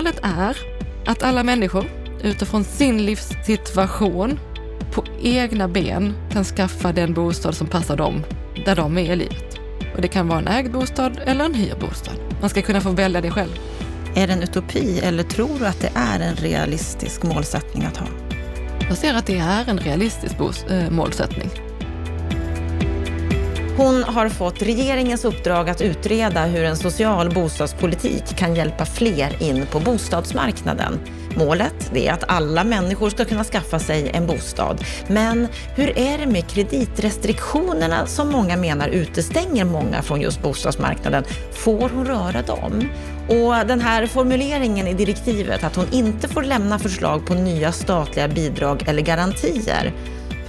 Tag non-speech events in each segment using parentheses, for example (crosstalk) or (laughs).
Målet är att alla människor utifrån sin livssituation på egna ben kan skaffa den bostad som passar dem där de är i livet. Och det kan vara en ägd bostad eller en hyrbostad. Man ska kunna få välja det själv. Är det en utopi eller tror du att det är en realistisk målsättning att ha? Jag ser att det är en realistisk äh, målsättning. Hon har fått regeringens uppdrag att utreda hur en social bostadspolitik kan hjälpa fler in på bostadsmarknaden. Målet är att alla människor ska kunna skaffa sig en bostad. Men hur är det med kreditrestriktionerna som många menar utestänger många från just bostadsmarknaden? Får hon röra dem? Och den här formuleringen i direktivet att hon inte får lämna förslag på nya statliga bidrag eller garantier.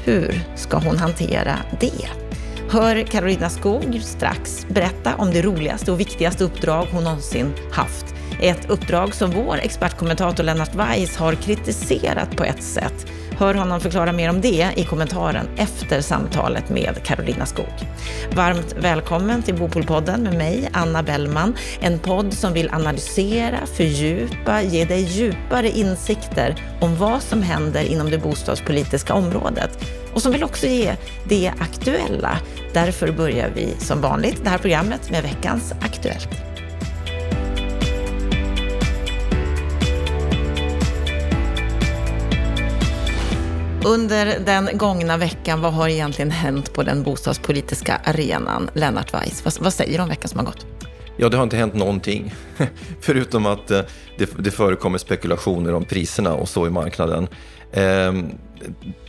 Hur ska hon hantera det? Hör Carolina Skog strax berätta om det roligaste och viktigaste uppdrag hon någonsin haft. Ett uppdrag som vår expertkommentator Lennart Weiss har kritiserat på ett sätt. Hör honom förklara mer om det i kommentaren efter samtalet med Carolina Skog. Varmt välkommen till Bopolpodden med mig, Anna Bellman. En podd som vill analysera, fördjupa, ge dig djupare insikter om vad som händer inom det bostadspolitiska området och som vill också ge det aktuella. Därför börjar vi som vanligt det här programmet med veckans Aktuellt. Under den gångna veckan, vad har egentligen hänt på den bostadspolitiska arenan? Lennart Weiss, vad, vad säger du om veckan som har gått? Ja, det har inte hänt någonting. (laughs) Förutom att eh, det, det förekommer spekulationer om priserna och så i marknaden. Ehm,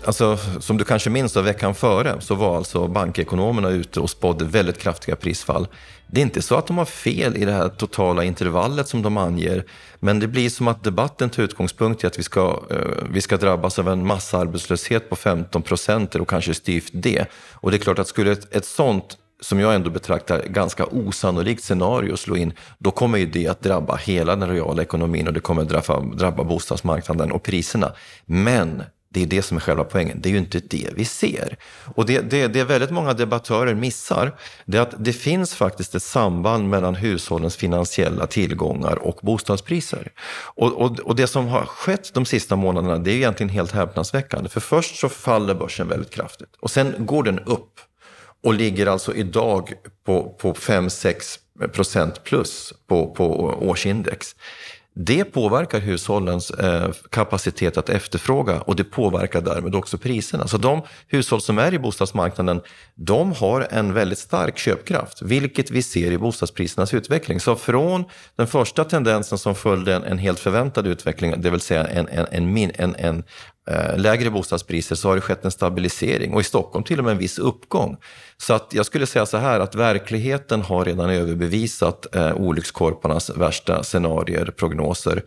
Alltså, som du kanske minns då, veckan före så var alltså bankekonomerna ute och spådde väldigt kraftiga prisfall. Det är inte så att de har fel i det här totala intervallet som de anger, men det blir som att debatten tar utgångspunkt i att vi ska, eh, vi ska drabbas av en massarbetslöshet på 15 procent och kanske styvt det. Och det är klart att skulle ett, ett sånt som jag ändå betraktar ganska osannolikt scenario slå in, då kommer ju det att drabba hela den reala ekonomin och det kommer att drabba, drabba bostadsmarknaden och priserna. Men det är det som är själva poängen. Det är ju inte det vi ser. Och det, det, det väldigt många debattörer missar, det är att det finns faktiskt ett samband mellan hushållens finansiella tillgångar och bostadspriser. Och, och, och det som har skett de sista månaderna, det är egentligen helt häpnadsväckande. För först så faller börsen väldigt kraftigt och sen går den upp och ligger alltså idag på, på 5-6 procent plus på, på årsindex. Det påverkar hushållens eh, kapacitet att efterfråga och det påverkar därmed också priserna. Så de hushåll som är i bostadsmarknaden, de har en väldigt stark köpkraft, vilket vi ser i bostadsprisernas utveckling. Så från den första tendensen som följde en, en helt förväntad utveckling, det vill säga en, en, en, en, en Eh, lägre bostadspriser så har det skett en stabilisering och i Stockholm till och med en viss uppgång. Så att jag skulle säga så här att verkligheten har redan överbevisat eh, olyckskorparnas värsta scenarier, prognoser.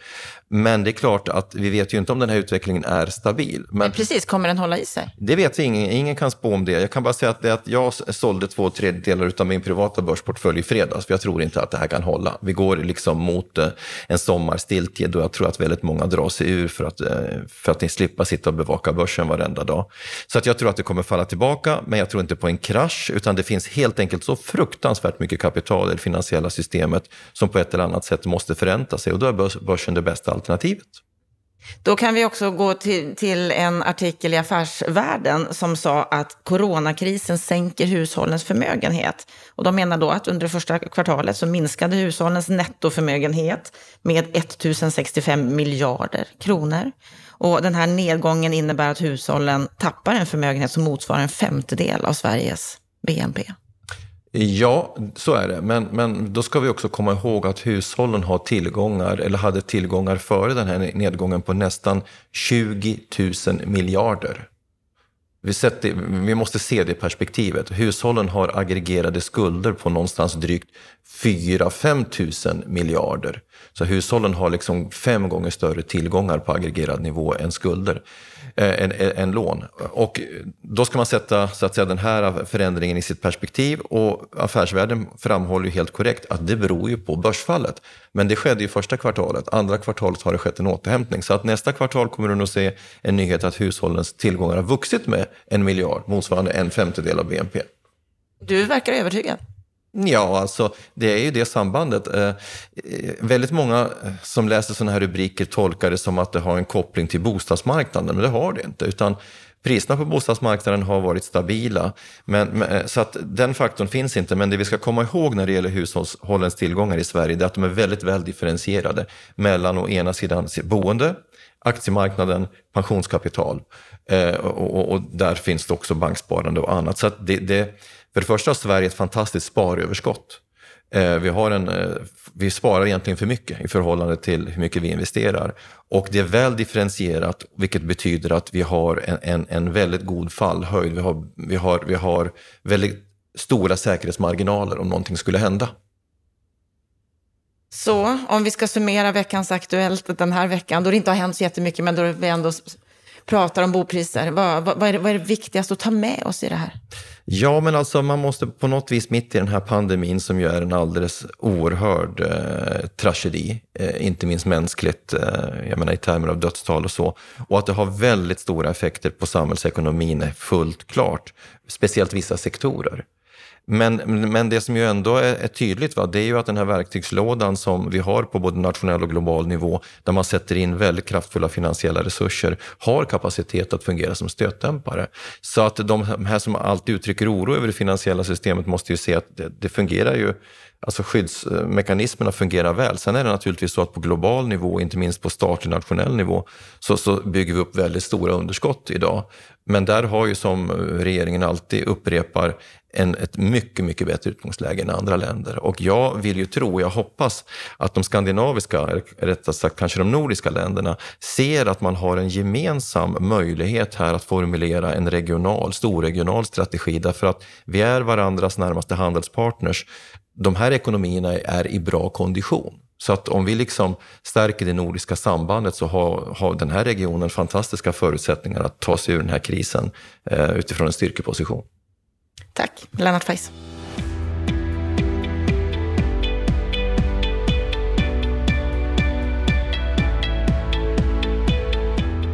Men det är klart att vi vet ju inte om den här utvecklingen är stabil. Men, precis, kommer den hålla i sig? Det vet vi, ingen, ingen kan spå om det. Jag kan bara säga att, det att jag sålde två tredjedelar av min privata börsportfölj i fredags, för jag tror inte att det här kan hålla. Vi går liksom mot eh, en sommarstiltje då jag tror att väldigt många drar sig ur för att, eh, för att slippa sitta och bevaka börsen varenda dag. Så att jag tror att det kommer falla tillbaka, men jag tror inte på en krasch, utan det finns helt enkelt så fruktansvärt mycket kapital i det finansiella systemet som på ett eller annat sätt måste förränta sig och då är börsen det bästa alternativet. Då kan vi också gå till, till, en artikel i Affärsvärlden som sa att coronakrisen sänker hushållens förmögenhet. Och de menar då att under det första kvartalet så minskade hushållens nettoförmögenhet med 1065 miljarder kronor. Och den här nedgången innebär att hushållen tappar en förmögenhet som motsvarar en femtedel av Sveriges BNP. Ja, så är det. Men, men då ska vi också komma ihåg att hushållen har tillgångar, eller hade tillgångar före den här nedgången på nästan 20 000 miljarder. Vi, det, vi måste se det perspektivet. Hushållen har aggregerade skulder på någonstans drygt 4-5 000 miljarder. Så hushållen har liksom fem gånger större tillgångar på aggregerad nivå än skulder. Eh, en, en lån. Och då ska man sätta så att säga, den här förändringen i sitt perspektiv och affärsvärlden framhåller ju helt korrekt att det beror ju på börsfallet. Men det skedde ju första kvartalet, andra kvartalet har det skett en återhämtning. Så att nästa kvartal kommer du nog se en nyhet att hushållens tillgångar har vuxit med en miljard, motsvarande en femtedel av BNP. Du verkar övertygad. Ja, alltså det är ju det sambandet. Eh, eh väldigt många eh, som läser sådana här rubriker tolkar det som att det har en koppling till bostadsmarknaden, men det har det inte. Utan priserna på bostadsmarknaden har varit stabila. Men, eh, så att den faktorn finns inte. Men det vi ska komma ihåg när det gäller hushållens tillgångar i Sverige, det är att de är väldigt väl differentierade mellan å ena sidan boende, aktiemarknaden, pensionskapital. Eh, och, och, och, där finns det också banksparande och annat. Så det, det, för det första har Sverige ett fantastiskt sparöverskott. Eh, vi, har en, eh, vi sparar egentligen för mycket i förhållande till hur mycket vi investerar. Och det är väl differentierat, vilket betyder att vi har en, en, en väldigt god fallhöjd. Vi har, vi, har, vi har väldigt stora säkerhetsmarginaler om någonting skulle hända. Så om vi ska summera veckans Aktuellt den här veckan, då det inte har hänt så jättemycket, men då vi ändå pratar om bopriser. Vad, vad, vad, är det, vad är det viktigaste att ta med oss i det här? Ja, men alltså man måste på något vis mitt i den här pandemin som ju är en alldeles oerhörd eh, tragedi, eh, inte minst mänskligt, eh, jag menar i termer av dödstal och så, och att det har väldigt stora effekter på samhällsekonomin är fullt klart, speciellt vissa sektorer. Men, men det som ju ändå är, är tydligt, va, det är ju att den här verktygslådan som vi har på både nationell och global nivå, där man sätter in väldigt kraftfulla finansiella resurser, har kapacitet att fungera som stötdämpare. Så att de här som alltid uttrycker oro över det finansiella systemet måste ju se att det, det fungerar ju Alltså skyddsmekanismerna fungerar väl. Sen är det naturligtvis så att på global nivå, inte minst på statlig nationell nivå, så, så bygger vi upp väldigt stora underskott idag. Men där har ju som regeringen alltid upprepar en, ett mycket, mycket bättre utgångsläge än andra länder. Och jag vill ju tro, jag hoppas, att de skandinaviska, eller rättare sagt kanske de nordiska länderna, ser att man har en gemensam möjlighet här att formulera en regional, storregional strategi. Därför att vi är varandras närmaste handelspartners. De här ekonomierna är i bra kondition. Så att om vi liksom stärker det nordiska sambandet så har, har den här regionen fantastiska förutsättningar att ta sig ur den här krisen eh, utifrån en styrkeposition. Tack, Lennart Weiss.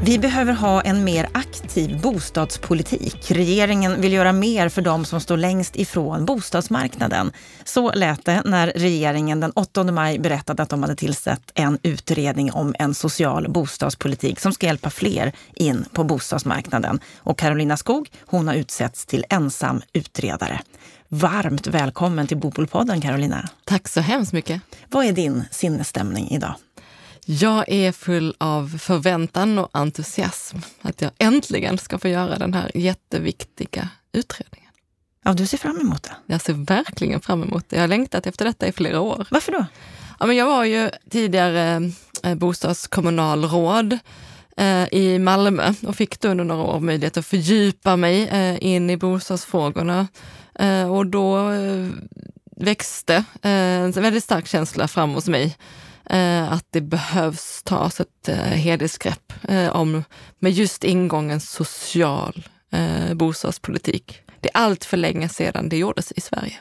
Vi behöver ha en mer aktiv bostadspolitik. Regeringen vill göra mer för de som står längst ifrån bostadsmarknaden. Så lät det när regeringen den 8 maj berättade att de hade tillsatt en utredning om en social bostadspolitik som ska hjälpa fler in på bostadsmarknaden. Och Carolina Skog, hon har utsetts till ensam utredare. Varmt välkommen till Bopolpodden Carolina. Tack så hemskt mycket. Vad är din sinnesstämning idag? Jag är full av förväntan och entusiasm att jag äntligen ska få göra den här jätteviktiga utredningen. Ja, du ser fram emot det? Jag ser verkligen fram emot det. Jag har längtat efter detta i flera år. Varför då? Ja, men jag var ju tidigare eh, bostadskommunalråd eh, i Malmö och fick då under några år möjlighet att fördjupa mig eh, in i bostadsfrågorna. Och då växte en väldigt stark känsla fram hos mig att det behövs tas ett eh, helhetsgrepp eh, om, med just ingången social eh, bostadspolitik. Det är allt för länge sedan det gjordes i Sverige.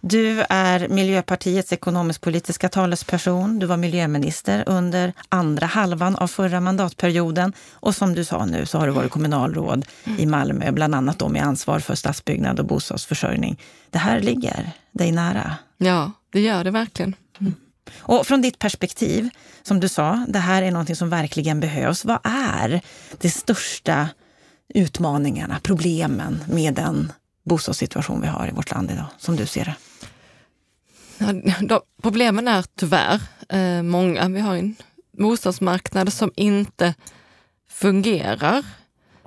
Du är Miljöpartiets ekonomisk-politiska talesperson. Du var miljöminister under andra halvan av förra mandatperioden. Och som du sa nu så har du varit kommunalråd i Malmö, bland annat då med ansvar för stadsbyggnad och bostadsförsörjning. Det här ligger dig nära. Ja, det gör det verkligen. Och från ditt perspektiv, som du sa, det här är någonting som verkligen behövs. Vad är de största utmaningarna, problemen med den bostadssituation vi har i vårt land idag, som du ser det? Ja, problemen är tyvärr eh, många. Vi har en bostadsmarknad som inte fungerar.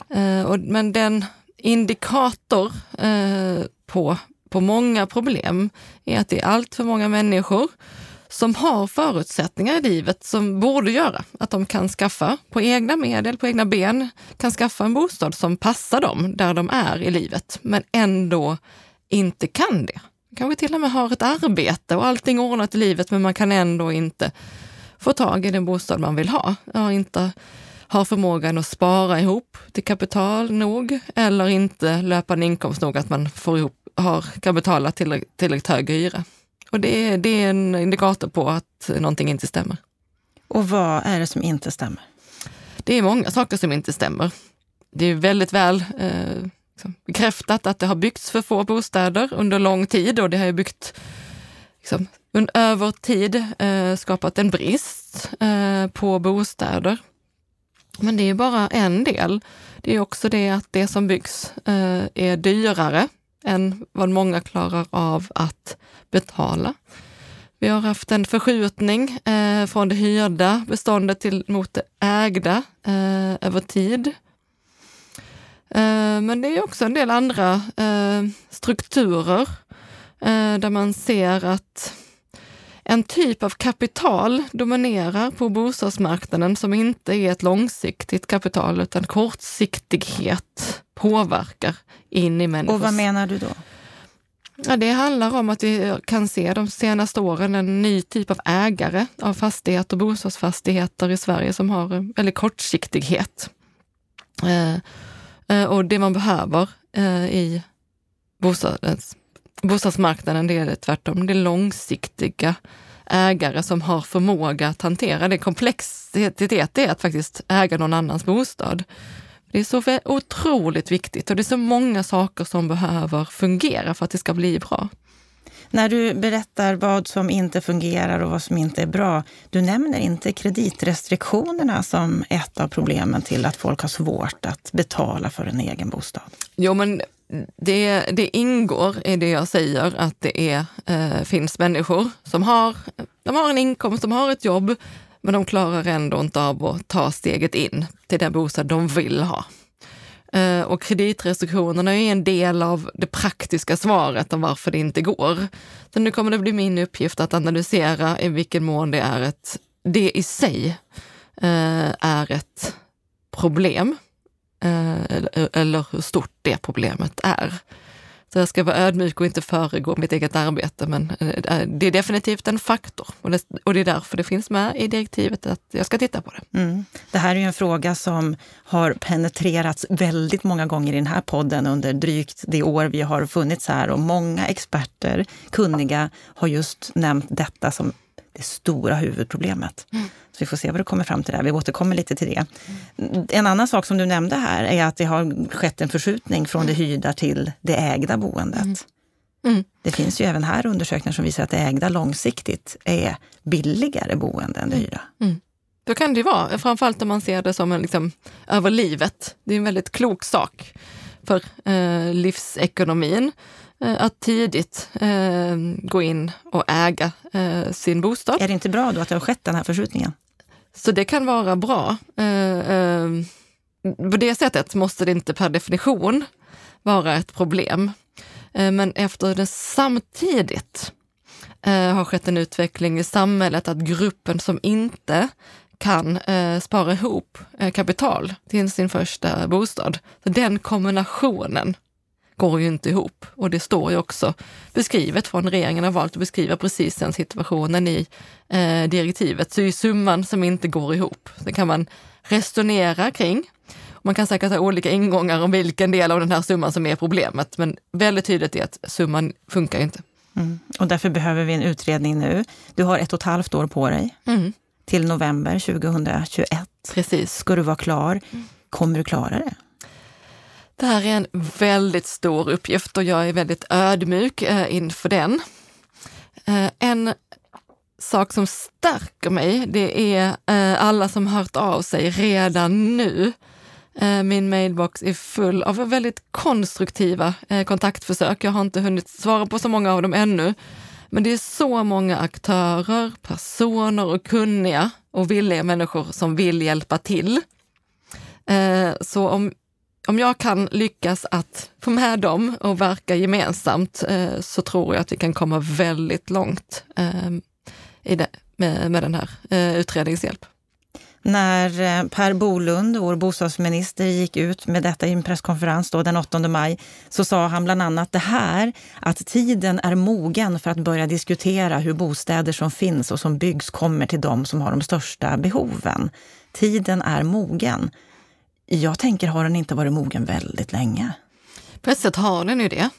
Eh, och, men den indikator eh, på, på många problem är att det är allt för många människor som har förutsättningar i livet som borde göra att de kan skaffa på egna medel, på egna ben, kan skaffa en bostad som passar dem där de är i livet, men ändå inte kan det. Kanske till och med har ett arbete och allting ordnat i livet, men man kan ändå inte få tag i den bostad man vill ha. Ja, inte har förmågan att spara ihop till kapital nog eller inte löpande inkomst nog att man får ihop, har, kan betala tillräckligt, tillräckligt hög hyra. Och det, det är en indikator på att någonting inte stämmer. Och vad är det som inte stämmer? Det är många saker som inte stämmer. Det är väldigt väl eh, liksom bekräftat att det har byggts för få bostäder under lång tid och det har ju byggt liksom, över tid eh, skapat en brist eh, på bostäder. Men det är bara en del. Det är också det att det som byggs eh, är dyrare än vad många klarar av att betala. Vi har haft en förskjutning eh, från det hyrda beståndet till mot det ägda eh, över tid. Eh, men det är också en del andra eh, strukturer eh, där man ser att en typ av kapital dominerar på bostadsmarknaden som inte är ett långsiktigt kapital utan kortsiktighet påverkar in i människors... Och vad menar du då? Ja, det handlar om att vi kan se de senaste åren en ny typ av ägare av fastigheter, bostadsfastigheter i Sverige som har väldigt kortsiktighet. Eh, eh, och det man behöver eh, i bostads, bostadsmarknaden, det är tvärtom, det är långsiktiga ägare som har förmåga att hantera det. Komplexitet är att faktiskt äga någon annans bostad. Det är så otroligt viktigt och det är så många saker som behöver fungera för att det ska bli bra. När du berättar vad som inte fungerar och vad som inte är bra, du nämner inte kreditrestriktionerna som ett av problemen till att folk har svårt att betala för en egen bostad. Jo, men det, det ingår i det jag säger att det är, eh, finns människor som har, de har en inkomst, de har ett jobb, men de klarar ändå inte av att ta steget in till den bostad de vill ha. Eh, och kreditrestriktionerna är en del av det praktiska svaret om varför det inte går. Så nu kommer det bli min uppgift att analysera i vilken mån det är ett, det i sig eh, är ett problem. Eller, eller hur stort det problemet är. Så jag ska vara ödmjuk och inte föregå mitt eget arbete, men eh, eh, det är definitivt en faktor och det, och det är därför det finns med i direktivet att jag ska titta på det. Mm. Det här är ju en fråga som har penetrerats väldigt många gånger i den här podden under drygt det år vi har funnits här och många experter, kunniga, har just nämnt detta som det stora huvudproblemet. Mm. Så vi får se vad det kommer fram till där. Vi återkommer lite till det. Mm. En annan sak som du nämnde här är att det har skett en förskjutning från det hyrda till det ägda boendet. Mm. mm. Det finns ju även här undersökningar som visar att det ägda långsiktigt är billigare boende än det hyrda. Mm. Då kan det vara, framförallt om man ser det som en, liksom, över livet. Det är en väldigt klok sak för eh, livsekonomin. Eh, att tidigt eh, gå in och äga eh, sin bostad. Är det inte bra då att det har skett den här förskjutningen? Så det kan vara bra. Eh, eh, på det sättet måste det inte per definition vara ett problem. Eh, men efter det samtidigt har skett en utveckling i samhället att gruppen som inte kan spara ihop kapital till sin första bostad, så den kombinationen går ju inte ihop. Och det står ju också beskrivet från regeringen har valt att beskriva precis den situationen i eh, direktivet. Så det är summan som inte går ihop. Det kan man resonera kring. Man kan säkert ha olika ingångar om vilken del av den här summan som är problemet, men väldigt tydligt är att summan funkar inte. Mm. Och därför behöver vi en utredning nu. Du har ett och ett halvt år på dig. Mm. Till november 2021 Precis. ska du vara klar. Kommer du klara det? Det här är en väldigt stor uppgift och jag är väldigt ödmjuk eh, inför den. Eh, en sak som stärker mig, det är eh, alla som hört av sig redan nu. Min mailbox är full av väldigt konstruktiva kontaktförsök. Jag har inte hunnit svara på så många av dem ännu. Men det är så många aktörer, personer och kunniga och villiga människor som vill hjälpa till. Så om om jag kan lyckas att få med dem och verka gemensamt eh, så tror jag att vi kan komma väldigt långt eh, i det, med, med den här eh, utredningens hjälp. När eh, Per Bolund, vår bostadsminister, gick ut med detta i en presskonferens då, den 8 maj så sa han bland annat det här att tiden är mogen för att börja diskutera hur bostäder som finns och som byggs kommer till de som har de största behoven. Tiden är mogen. Jag tänker, har den inte varit mogen väldigt länge? På ett sätt har den ju det.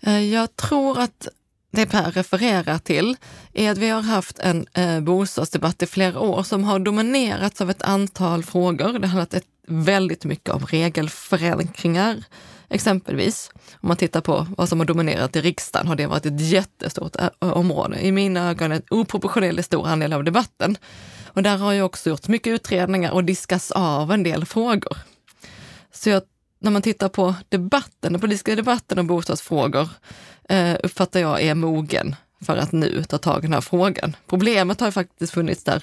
Eh, jag tror att det Per refererar till är att vi har haft en eh, bostadsdebatt i flera år som har dominerats av ett antal frågor. Det har handlat väldigt mycket om regelförenklingar, Exempelvis, om man tittar på vad som har dominerat i riksdagen har det varit ett jättestort eh, område. I mina ögon en oproportionerligt stor andel av debatten. Och där har jag också gjort mycket utredningar och diskas av en del frågor. Så jag, när man tittar på debatten, den politiska debatten om bostadsfrågor eh, uppfattar jag är mogen för att nu ta tag i den här frågan. Problemet har ju faktiskt funnits där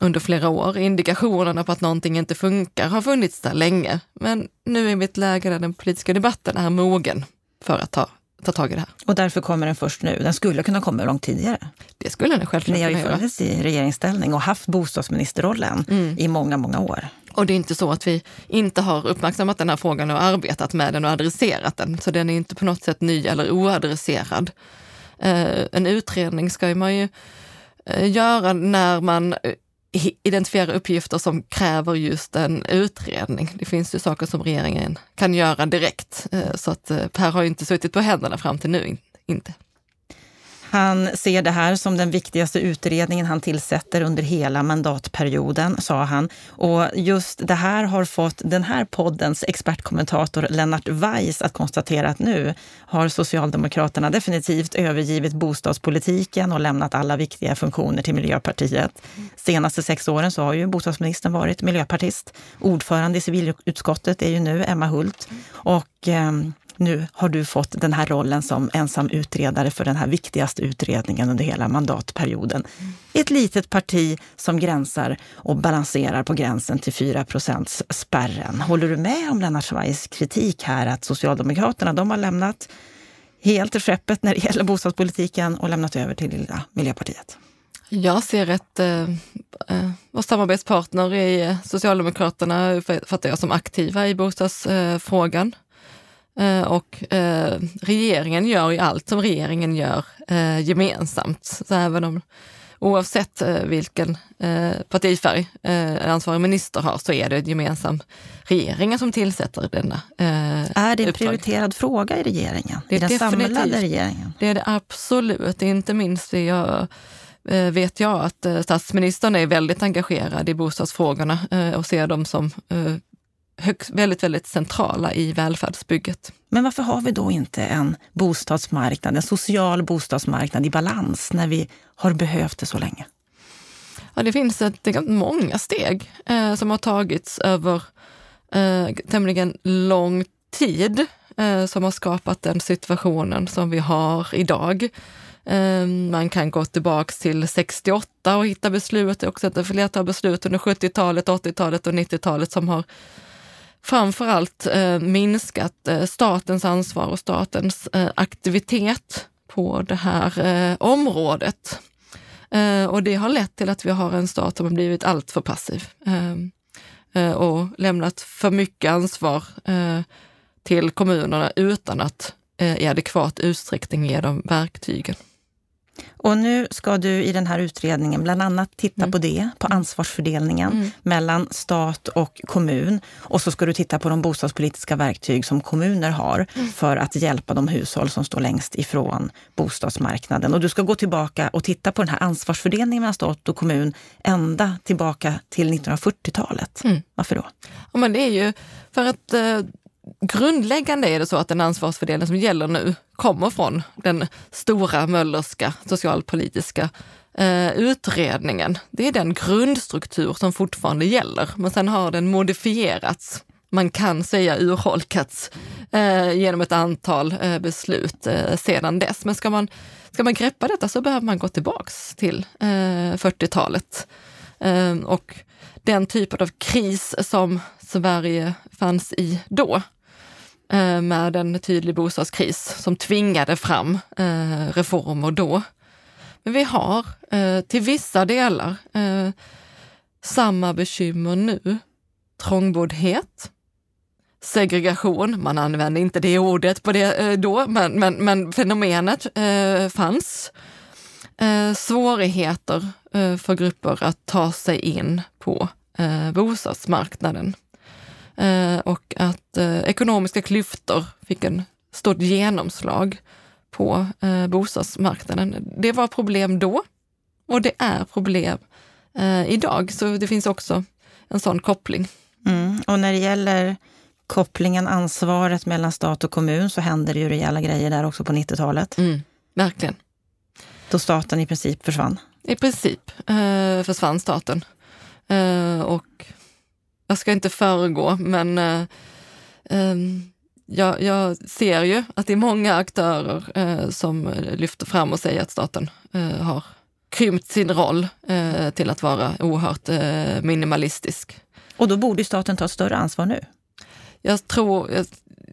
under flera år. Indikationerna på att någonting inte funkar har funnits där länge. Men nu är vi i ett läge där den politiska debatten är mogen för att ta, ta tag i det här. Och därför kommer den först nu? Den skulle kunna komma långt tidigare? Det skulle den självklart Ni har ju funnits i regeringsställning och haft bostadsministerrollen mm. i många, många år. Och det är inte så att vi inte har uppmärksammat den här frågan och arbetat med den och adresserat den. Så den är inte på något sätt ny eller oadresserad. Eh, en utredning ska man ju eh, göra när man identifiera uppgifter som kräver just en utredning. Det finns ju saker som regeringen kan göra direkt. Eh, så att eh, Per har ju inte suttit på händerna fram till nu, inte. Han ser det här som den viktigaste utredningen han tillsätter under hela mandatperioden, sa han. Och just det här har fått den här poddens expertkommentator Lennart Weiss att konstatera att nu har Socialdemokraterna definitivt övergivit bostadspolitiken och lämnat alla viktiga funktioner till Miljöpartiet. Senaste sex åren så har ju bostadsministern varit miljöpartist. Ordförande i civilutskottet är ju nu Emma Hult. Och eh, nu har du fått den här rollen som ensam utredare för den här viktigaste utredningen under hela mandatperioden. Mm. Ett litet parti som gränsar och balanserar på gränsen till 4 spärren. Håller du med om Lennart Schweis kritik här att Socialdemokraterna, de har lämnat helt skeppet när det gäller bostadspolitiken och lämnat över till lilla Miljöpartiet? Jag ser ett, eh, eh vår samarbetspartner i Socialdemokraterna fattar jag som aktiva i bostadsfrågan. Eh, och eh, regeringen gör ju allt som regeringen gör eh, gemensamt. Så även om, oavsett vilken partifärg ansvarig minister har så är det gemensam regeringen som tillsätter denna Är det en uppdrag. prioriterad fråga i regeringen? Det är I den samlade regeringen? Det är det absolut, inte minst jag vet jag att statsministern är väldigt engagerad i bostadsfrågorna och ser dem som högst, väldigt, väldigt centrala i välfärdsbygget. Men varför har vi då inte en bostadsmarknad, en social bostadsmarknad i balans när vi har behövt det så länge? Ja, det finns ett, många steg eh, som har tagits över eh, tämligen lång tid eh, som har skapat den situationen som vi har idag. Eh, man kan gå tillbaks till 68 och hitta beslut, också ett flertal beslut under 70-talet, 80-talet och 90-talet som har framförallt eh, minskat eh, statens ansvar och statens eh, aktivitet på det här eh, området. Eh, och det har lett till att vi har en stat som har blivit alltför passiv ehm, eh, och lämnat för mycket ansvar eh, till kommunerna utan att eh, i adekvat utsträckning ge dem verktygen. Och nu ska du i den här utredningen bland annat titta mm. på det, på ansvarsfördelningen mm. mellan stat och kommun. Och så ska du titta på de bostadspolitiska verktyg som kommuner har mm. för att hjälpa de hushåll som står längst ifrån bostadsmarknaden. Och du ska gå tillbaka och titta på den här ansvarsfördelningen mellan stat och kommun ända tillbaka till 1940-talet. Mm. Varför då? Ja, men det är ju för att eh, grundläggande är det så att den ansvarsfördelning som gäller nu kommer från den stora Möllerska socialpolitiska eh, utredningen. Det är den grundstruktur som fortfarande gäller, men sen har den modifierats. Man kan säga urholkats eh, genom ett antal eh, beslut eh, sedan dess. Men ska man, ska man greppa detta så behöver man gå tillbaks till eh, 40-talet. Eh, och den typen av kris som Sverige fanns i då, Eh, med en tydlig bostadskris som tvingade fram eh, reformer då. Men vi har eh, till vissa delar samma bekymmer nu. Trångboddhet, segregation, man använde inte det ordet på det då, men, men, men fenomenet fanns. svårigheter för grupper att ta sig in på bostadsmarknaden. Eh, och att eh, ekonomiska klyftor fick en stort genomslag på eh, bostadsmarknaden. Det var problem då och det är problem idag. Så det finns också en sån koppling. Mm. Och när det gäller kopplingen, ansvaret mellan stat och kommun så hände det ju rejäla grejer där också på 90-talet. Mm, verkligen. Då staten i princip försvann. I princip eh, försvann staten. Eh, och jag ska inte föregå, men eh, ehm, jag, jag, ser ju att det är många aktörer eh, som lyfter fram och säger att staten eh, har krympt sin roll eh, till att vara oerhört eh, minimalistisk. Och då borde staten ta ett större ansvar nu? Jag tror,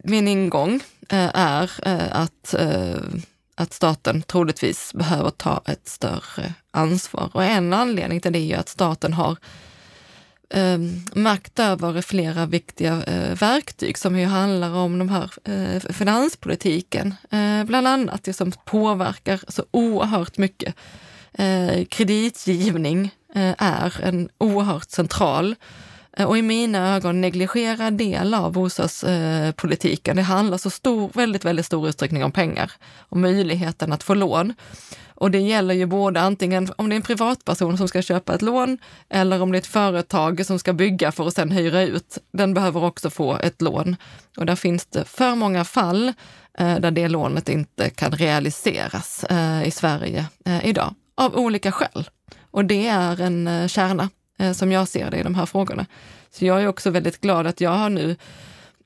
min ingång eh, är eh, att, eh, att staten troligtvis behöver ta ett större ansvar. Och en anledning till det är att staten har eh, makt över flera viktiga eh, verktyg som ju handlar om de här eh, finanspolitiken, eh, bland annat det som påverkar så oerhört mycket. Eh, kreditgivning eh, är en oerhört central eh, Eh, och i mina ögon negligerad del av bostadspolitiken. Eh, det handlar så stor, väldigt, väldigt stor utsträckning om pengar och möjligheten att få lån. Och det gäller ju både antingen om det är en privatperson som ska köpa ett lån eller om det är ett företag som ska bygga för att sedan hyra ut. Den behöver också få ett lån. Och där finns det för många fall eh, där det lånet inte kan realiseras eh, i Sverige eh, idag av olika skäl. Och det är en eh, kärna Eh, som jag ser det i de här frågorna. Så jag är också väldigt glad att jag har nu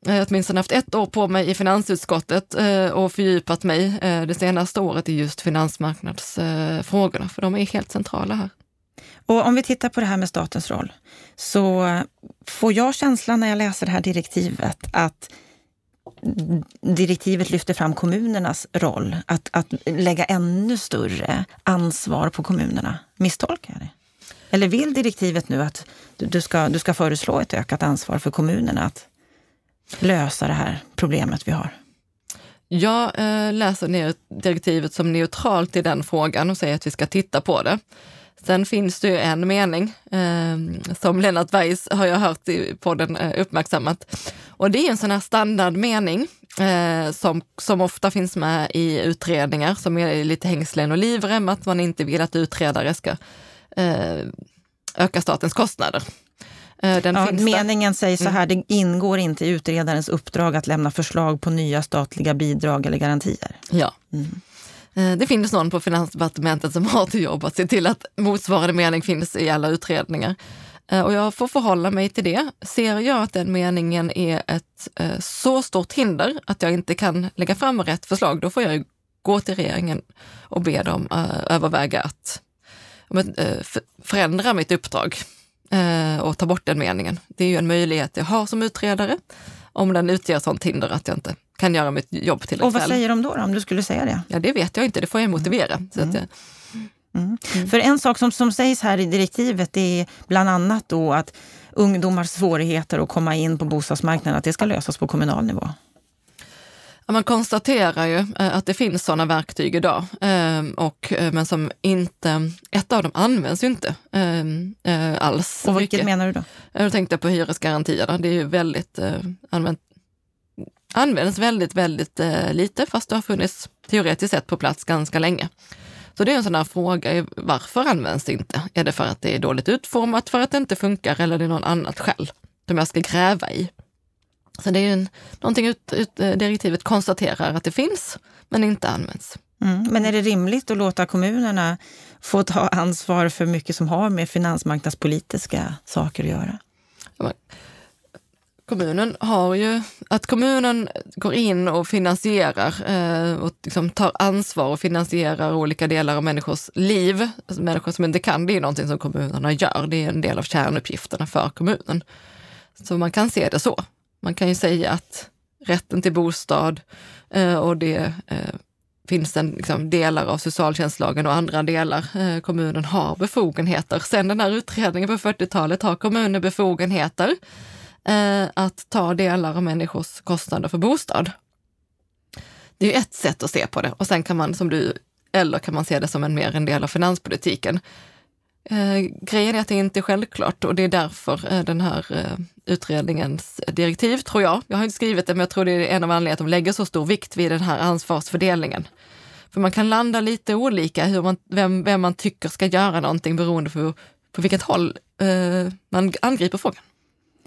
eh, åtminstone haft ett år på mig i finansutskottet eh, och fördjupat mig eh, det senaste året i just finansmarknadsfrågorna, för de är helt centrala här. Och om vi tittar på det här med statens roll, så får jag känslan när jag läser det här direktivet att direktivet lyfter fram kommunernas roll, att, att lägga ännu större ansvar på kommunerna. Misstolkar jag det? Eller vill direktivet nu att du ska, du ska föreslå ett ökat ansvar för kommunerna att lösa det här problemet vi har? Jag eh, läser ner direktivet som neutralt i den frågan och säger att vi ska titta på det. Sen finns det ju en mening eh, som Lennart Weiss har jag hört i podden eh, uppmärksammat. Och det är en sån här standardmening eh, som, som ofta finns med i utredningar som är lite hängslen och livrem, att man inte vill att utredare ska eh, öka statens kostnader. Eh, ja, meningen säger så här, mm. det ingår inte i utredarens uppdrag att lämna förslag på nya statliga bidrag eller garantier. Ja. Mm. Eh, det finns någon på Finansdepartementet som har till jobb att se till att motsvarande mening finns i alla utredningar. Eh, och jag får förhålla mig till det. Ser jag att den meningen är ett eh, så stort hinder att jag inte kan lägga fram rätt förslag, då får jag gå till regeringen och be dem överväga att förändra mitt uppdrag och ta bort den meningen. Det är ju en möjlighet jag har som utredare om den utgör sånt hinder att jag inte kan göra mitt jobb till Och vad säger de då, då, om du skulle säga det? Ja, det vet jag inte. Det får jag motivera. Mm. Så att jag, Mm. Mm. För en sak som, som sägs här i direktivet är bland annat då att ungdomars svårigheter att komma in på bostadsmarknaden, att det ska lösas på kommunal nivå. Man konstaterar ju eh, att det finns sådana verktyg idag, ehm, och, eh, men som inte, ett av dem används ju inte ehm, eh, alls. Och vilket mycket. menar du då? Jag tänkte på hyresgarantierna, det är ju väldigt använt används väldigt, väldigt lite, fast det har funnits teoretiskt sett på plats ganska länge. Så det är en sån här fråga, varför används det inte? Är det för att det är dåligt utformat, för att det inte funkar eller är det någon annat skäl som jag ska gräva i? Så det är en, någonting ut, ut, eh, direktivet konstaterar att det finns, men inte används. Mm. Men är det rimligt att låta kommunerna få ta ansvar för mycket som har med finansmarknadspolitiska saker att göra? Kommunen har ju, att kommunen går in och finansierar eh, och liksom tar ansvar och finansierar olika delar av människors liv, alltså människor som inte kan, det är någonting som kommunerna gör. Det är en del av kärnuppgifterna för kommunen. Så man kan se det så. Man kan ju säga att rätten till bostad eh, och det eh, finns en, liksom, delar av socialtjänstlagen och andra delar. Eh, kommunen har befogenheter. Sen den här utredningen på 40-talet har kommunen befogenheter eh, att ta delar av människors kostnader för bostad. Det är ju ett sätt att se på det och sen kan man, som du, eller kan man se det som en mer en del av finanspolitiken. Eh, grejen är att det inte är självklart och det är därför eh, den här eh, utredningens direktiv, tror jag, jag har inte skrivit det, men jag tror det är en av anledningarna att de lägger så stor vikt vid den här ansvarsfördelningen. För man kan landa lite olika hur man, vem, vem man tycker ska göra någonting beroende på, på vilket håll eh, man angriper frågan.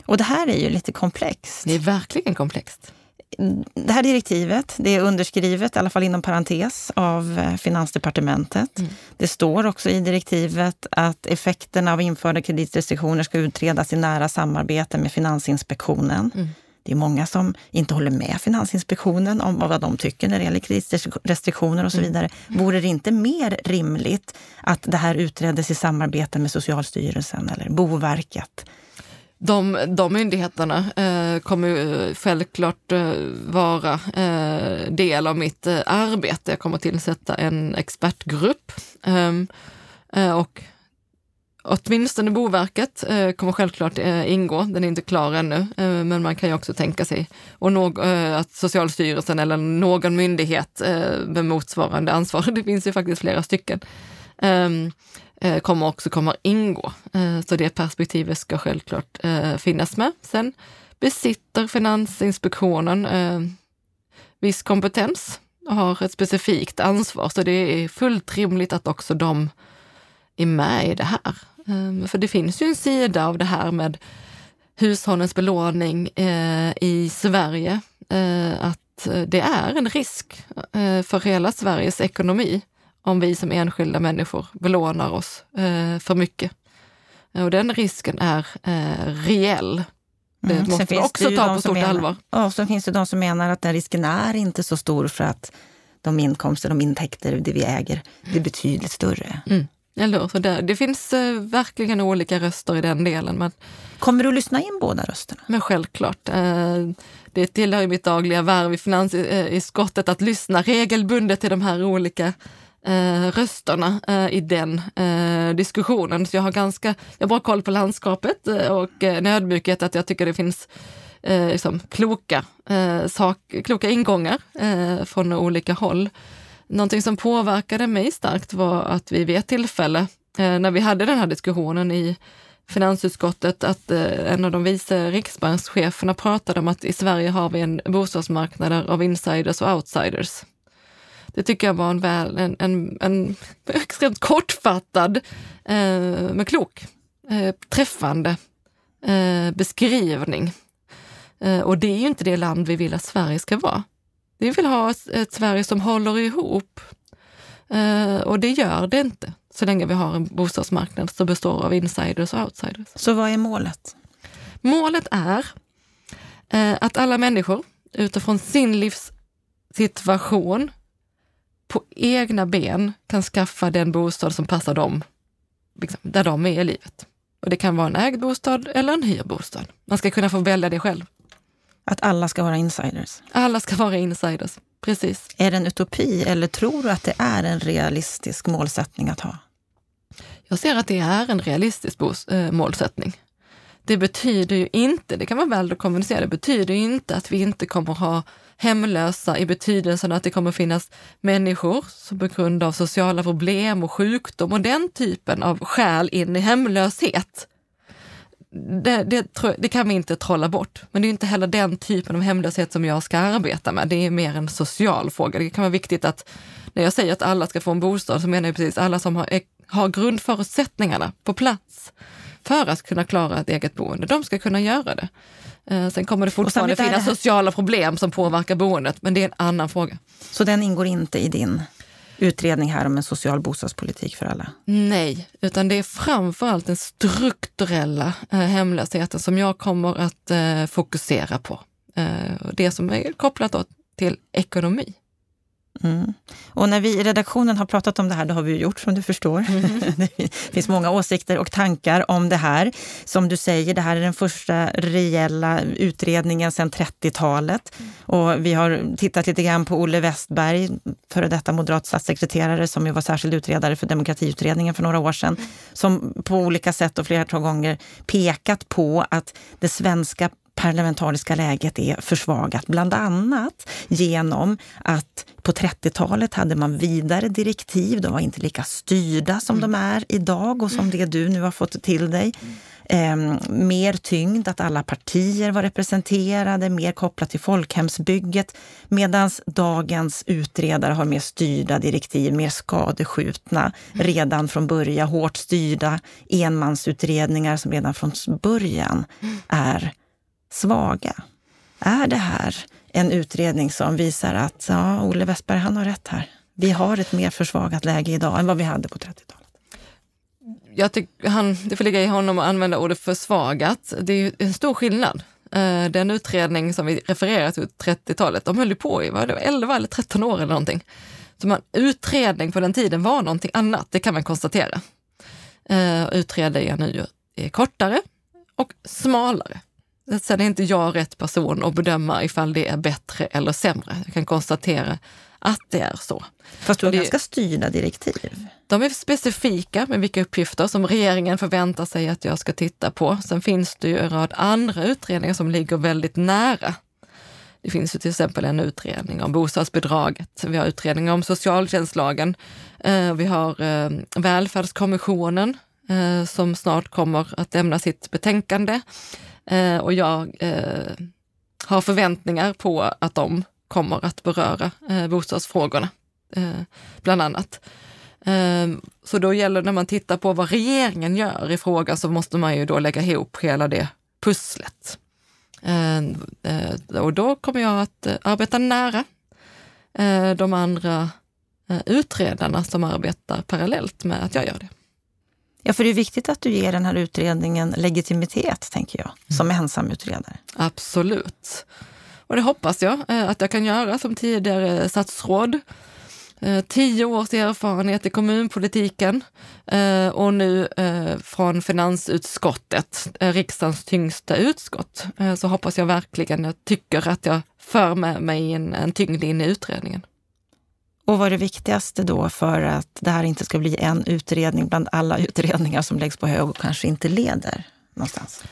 Och det här är ju lite komplext. Det är verkligen komplext. Det här direktivet det är underskrivet, i alla fall inom parentes, av eh, Finansdepartementet. Mm. Det står också i direktivet att effekterna av införda kreditrestriktioner ska utredas i nära samarbete med Finansinspektionen. Mm. Det är många som inte håller med Finansinspektionen om vad de tycker när det gäller kreditrestriktioner och så mm. vidare. Vore det inte mer rimligt att det här utreddes i samarbete med Socialstyrelsen eller Boverket? De, de myndigheterna eh, kommer eh, självklart eh, vara eh, del av mitt eh, arbete. Jag kommer tillsätta en expertgrupp ehm, eh, och Åtminstone Boverket eh, kommer självklart eh, ingå, den är inte klar ännu, eh, men man kan ju också tänka sig och nå, eh, att Socialstyrelsen eller någon myndighet eh, med motsvarande ansvar, (laughs) det finns ju faktiskt flera stycken, eh, Eh, kommer också kommer ingå. Eh, så det perspektivet ska självklart eh, finnas med. Sen besitter Finansinspektionen viss kompetens och har ett specifikt ansvar, så det är fullt rimligt att också de är med i det här. Ehm, för det finns ju en sida av det här med hushållens belåning eh, i Sverige, eh, att det är en risk eh, för hela Sveriges ekonomi om vi som enskilda människor belånar oss för mycket. Och den risken är reell. Det mm, måste man också ta på stort menar, allvar. Och så finns det de som menar att den risken är inte så stor för att de inkomster, de intäkter, det vi äger, det är betydligt större. Mm. Eller? Så där, det finns eh, verkligen olika röster i den delen. Men, Kommer du att lyssna in båda rösterna? Men självklart. Eh, det tillhör mitt dagliga värv i finansutskottet att lyssna regelbundet till de här olika eh, rösterna eh, i den eh, diskussionen. Så jag har ganska, jag har bra koll på landskapet eh, och eh, en ödmjukhet att jag tycker det finns eh, liksom, kloka, eh, sak, kloka ingångar från olika håll. Någonting som påverkade mig starkt var att vi vid ett tillfälle, eh, när vi hade den här diskussionen i finansutskottet, att en av de vice riksbankscheferna pratade om att i Sverige har vi en bostadsmarknad av insiders och outsiders. Det tycker jag var en, väl, en, en, en extremt kortfattad eh, men klok, träffande beskrivning. och det är ju inte det land vi vill att Sverige ska vara. Vi vill ha ett, ett Sverige som håller ihop. Uh, och det gör det inte så länge vi har en bostadsmarknad som består av insiders och outsiders. Så vad är målet? Målet är uh, att alla människor utifrån sin livssituation på egna ben kan skaffa den bostad som passar dem, liksom, där de är i livet. Och Det kan vara en ägd bostad eller en hyrbostad. Man ska kunna få välja det själv. Att alla ska vara insiders? Alla ska vara insiders, precis. Är det en utopi eller tror du att det är en realistisk målsättning att ha? Jag ser att det är en realistisk eh, målsättning. Det betyder ju inte, det kan vara väl att kommunicera, det betyder ju inte att vi inte kommer ha hemlösa i betydelsen att det kommer finnas människor som på grund av sociala problem och sjukdom och den typen av skäl in i hemlöshet det, det, det, kan vi inte trolla bort. Men det är inte heller den typen av hemlöshet som jag ska arbeta med. Det är mer en social fråga. Det kan vara viktigt att när jag säger att alla ska få en bostad så menar jag precis alla som har, har grundförutsättningarna på plats för att kunna klara ett eget boende. De ska kunna göra det. Eh, sen kommer det fortfarande finnas sociala problem som påverkar boendet, men det är en annan fråga. Så den ingår inte i din utredning här om en social bostadspolitik för alla? Nej, utan det är framförallt den strukturella eh, hemlösheten som jag kommer att eh, fokusera på. Det som är kopplat till ekonomi. Mm. Och när vi i redaktionen har pratat om det här, det har vi gjort som du förstår. Mm. (laughs) det finns många åsikter och tankar om det här. Som du säger, det här är den första rejäla utredningen sedan 30-talet. Mm. Och vi har tittat lite grann på Olle Westberg, före detta moderat statssekreterare som ju var särskild utredare för demokratiutredningen för några år sedan, mm. som på olika sätt och flera gånger pekat på att det svenska parlamentariska läget är försvagat, bland annat genom att på 30-talet hade man vidare direktiv, de var inte lika styrda som mm. de är idag och som det du nu har fått till dig. eh, mer tyngd, att alla partier var representerade, mer kopplat till folkhemsbygget. Medan dagens utredare har mer styrda direktiv, mer skadeskjutna, redan från början, hårt styrda enmansutredningar som redan från början är svaga. Är det här en utredning som visar att ja, Olle Westberg han har rätt här? Vi har ett mer försvagat läge idag än vad vi hade på 30-talet jag tycker han, det får ligga i honom att använda ordet försvagat. Det är en stor skillnad. Eh, den utredning som vi refererar till 30-talet, de höll ju på i var det 11 eller 13 år eller någonting. Så man, utredning på den tiden var någonting annat, det kan man konstatera. Eh, utredningar nu är kortare och smalare. Sen är inte jag rätt person att bedöma ifall det är bättre eller sämre. Jag kan konstatera att det är så. Fast du har det, ganska styrda direktiv. De är specifika med vilka uppgifter som regeringen förväntar sig att jag ska titta på. Sen finns det ju en rad andra utredningar som ligger väldigt nära. Det finns ju till exempel en utredning om bostadsbidraget. Vi har utredningar om socialtjänstlagen. Eh, vi har eh, Välfärdskommissionen eh, som snart kommer att lämna sitt betänkande. Eh, och jag eh, har förväntningar på att de kommer att beröra eh, bostadsfrågorna, eh, bland annat. Eh, så då gäller när man tittar på vad regeringen gör i frågan så måste man ju då lägga ihop hela det pusslet. Eh, eh och då kommer jag att eh, arbeta nära eh, de andra eh, utredarna som arbetar parallellt med att jag gör det. Ja, för det är viktigt att du ger den här utredningen legitimitet, tänker jag, som mm. ensamutredare. Absolut. Och det hoppas jag eh, att jag kan göra som tidigare statsråd. Eh, tio års erfarenhet i kommunpolitiken eh, och nu från finansutskottet, riksdagens tyngsta utskott, så hoppas jag verkligen, jag tycker att jag för med mig en, en tyngd in i utredningen. Och vad är det viktigaste då för att det här inte ska bli en utredning bland alla (laughs) utredningar som läggs på hög och kanske inte leder någonstans?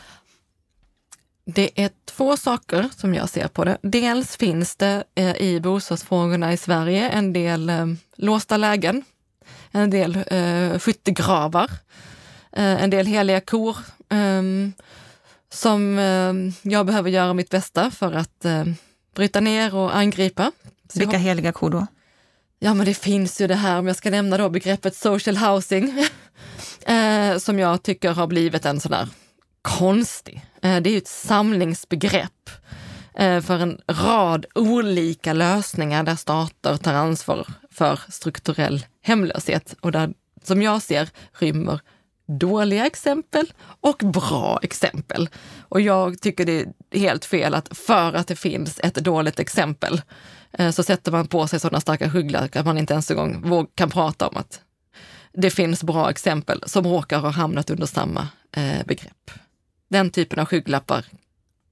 Det är två saker som jag ser på det. Dels finns det eh, i bostadsfrågorna i Sverige en del eh, låsta lägen, en del eh, skyttegravar, eh, en del heliga kor ehm, som jag behöver göra mitt bästa för att eh, bryta ner och angripa. Vilka heliga kor då? Ja, men det finns ju det här, om jag ska nämna då begreppet social housing, (laughs) eh, som jag tycker har blivit en sån där konstig. Eh, det är ju ett samlingsbegrepp eh, för en rad olika lösningar där stater tar ansvar för strukturell hemlöshet och där, som jag ser, rymmer dåliga exempel och bra exempel. Och jag tycker det är helt fel att för att det finns ett dåligt exempel Eh, så sätter man på sig sådana starka skygglappar att man inte ens en gång kan prata om att det finns bra exempel som råkar ha hamnat under samma eh, begrepp. Den typen av skygglappar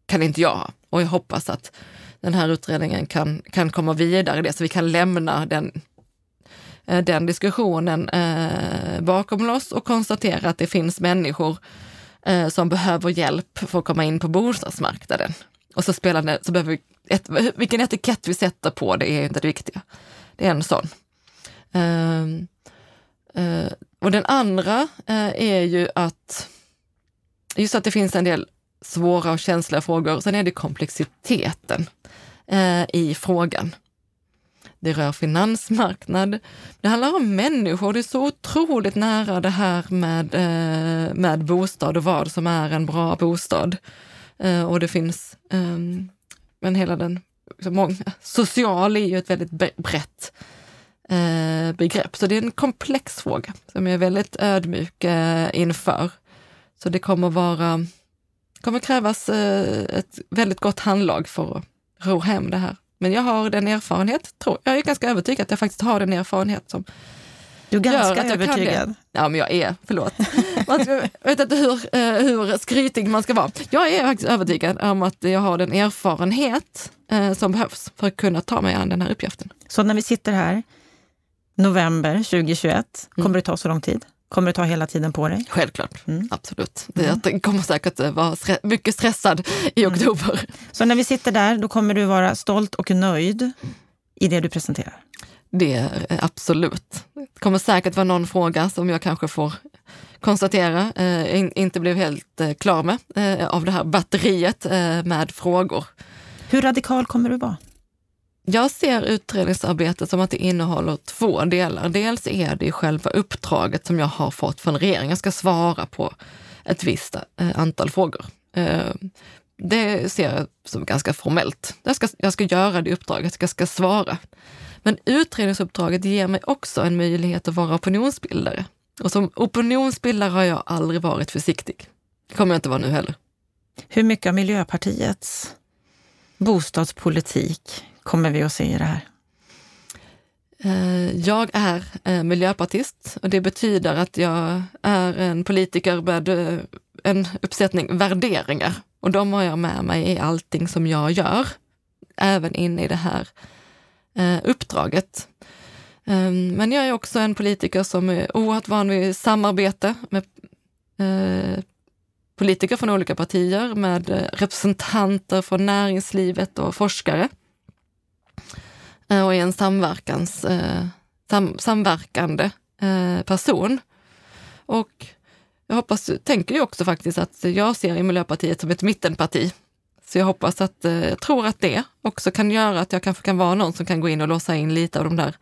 kan inte jag ha och jag hoppas att den här utredningen kan, kan komma vidare i det så vi kan lämna den, eh, den diskussionen eh, bakom oss och konstatera att det finns människor eh, som behöver hjälp för att komma in på bostadsmarknaden. Och så, spelar det, så behöver vi, ett, vilken etikett vi sätter på det är inte det viktiga. Det är en sån. Uh, uh, och den andra uh, är ju att just att det finns en del svåra och känsliga frågor. Sen är det komplexiteten uh, i frågan. Det rör finansmarknad. Det handlar om människor. Det är så otroligt nära det här med, med bostad och vad som är en bra bostad. Och det finns, um, men hela den, liksom många, social är ju ett väldigt brett eh, begrepp. Så det är en komplex fråga som jag är väldigt ödmjuk eh, inför. Så det kommer vara, kommer krävas eh, ett väldigt gott handlag för att ro hem det här. Men jag har den erfarenhet, tror, jag är ganska övertygad att jag faktiskt har den erfarenhet som du är ganska övertygad. Ja, men jag är, förlåt. Jag vet inte hur, eh, hur skrytig man ska vara. Jag är faktiskt övertygad om att jag har den erfarenhet eh, som behövs för att kunna ta mig an den här uppgiften. Så när vi sitter här november 2021, kommer mm. det ta så lång tid? Kommer det ta hela tiden på dig? Självklart, mm. absolut. Det, mm. Jag kommer säkert vara stre mycket stressad i mm. oktober. Mm. Så när vi sitter där, då kommer du vara stolt och nöjd i det du presenterar? Det är absolut. Det kommer säkert vara någon fråga som jag kanske får konstatera, eh, inte blev helt eh, klar med eh, av det här batteriet eh, med frågor. Hur radikal kommer du vara? Jag ser utredningsarbetet som att det innehåller två delar. Dels är det själva uppdraget som jag har fått från regeringen. Jag ska svara på ett visst eh, antal frågor. Eh, det ser jag som ganska formellt. Jag ska, jag ska göra det uppdraget, jag ska svara. Men utredningsuppdraget ger mig också en möjlighet att vara opinionsbildare. Och som opinionsbildare har jag aldrig varit försiktig. Det kommer jag inte vara nu heller. Hur mycket av Miljöpartiets bostadspolitik kommer vi att se i det här? Eh, jag är eh, miljöpartist och det betyder att jag är en politiker med eh, en uppsättning värderingar. Och de har jag med mig i allting som jag gör, även inne i det här Eh, uppdraget. Ehm, men jag är också en politiker som är oerhört van vid samarbete med eh, politiker från olika partier, med eh, representanter från näringslivet och forskare. Och är en samverkans, sam, samverkande person. Och jag hoppas, tänker ju också faktiskt att jag ser i Miljöpartiet som ett mittenparti. Så jag hoppas att, eh, jag tror att det också kan göra att jag kanske kan vara någon som kan gå in och låsa in lite av de där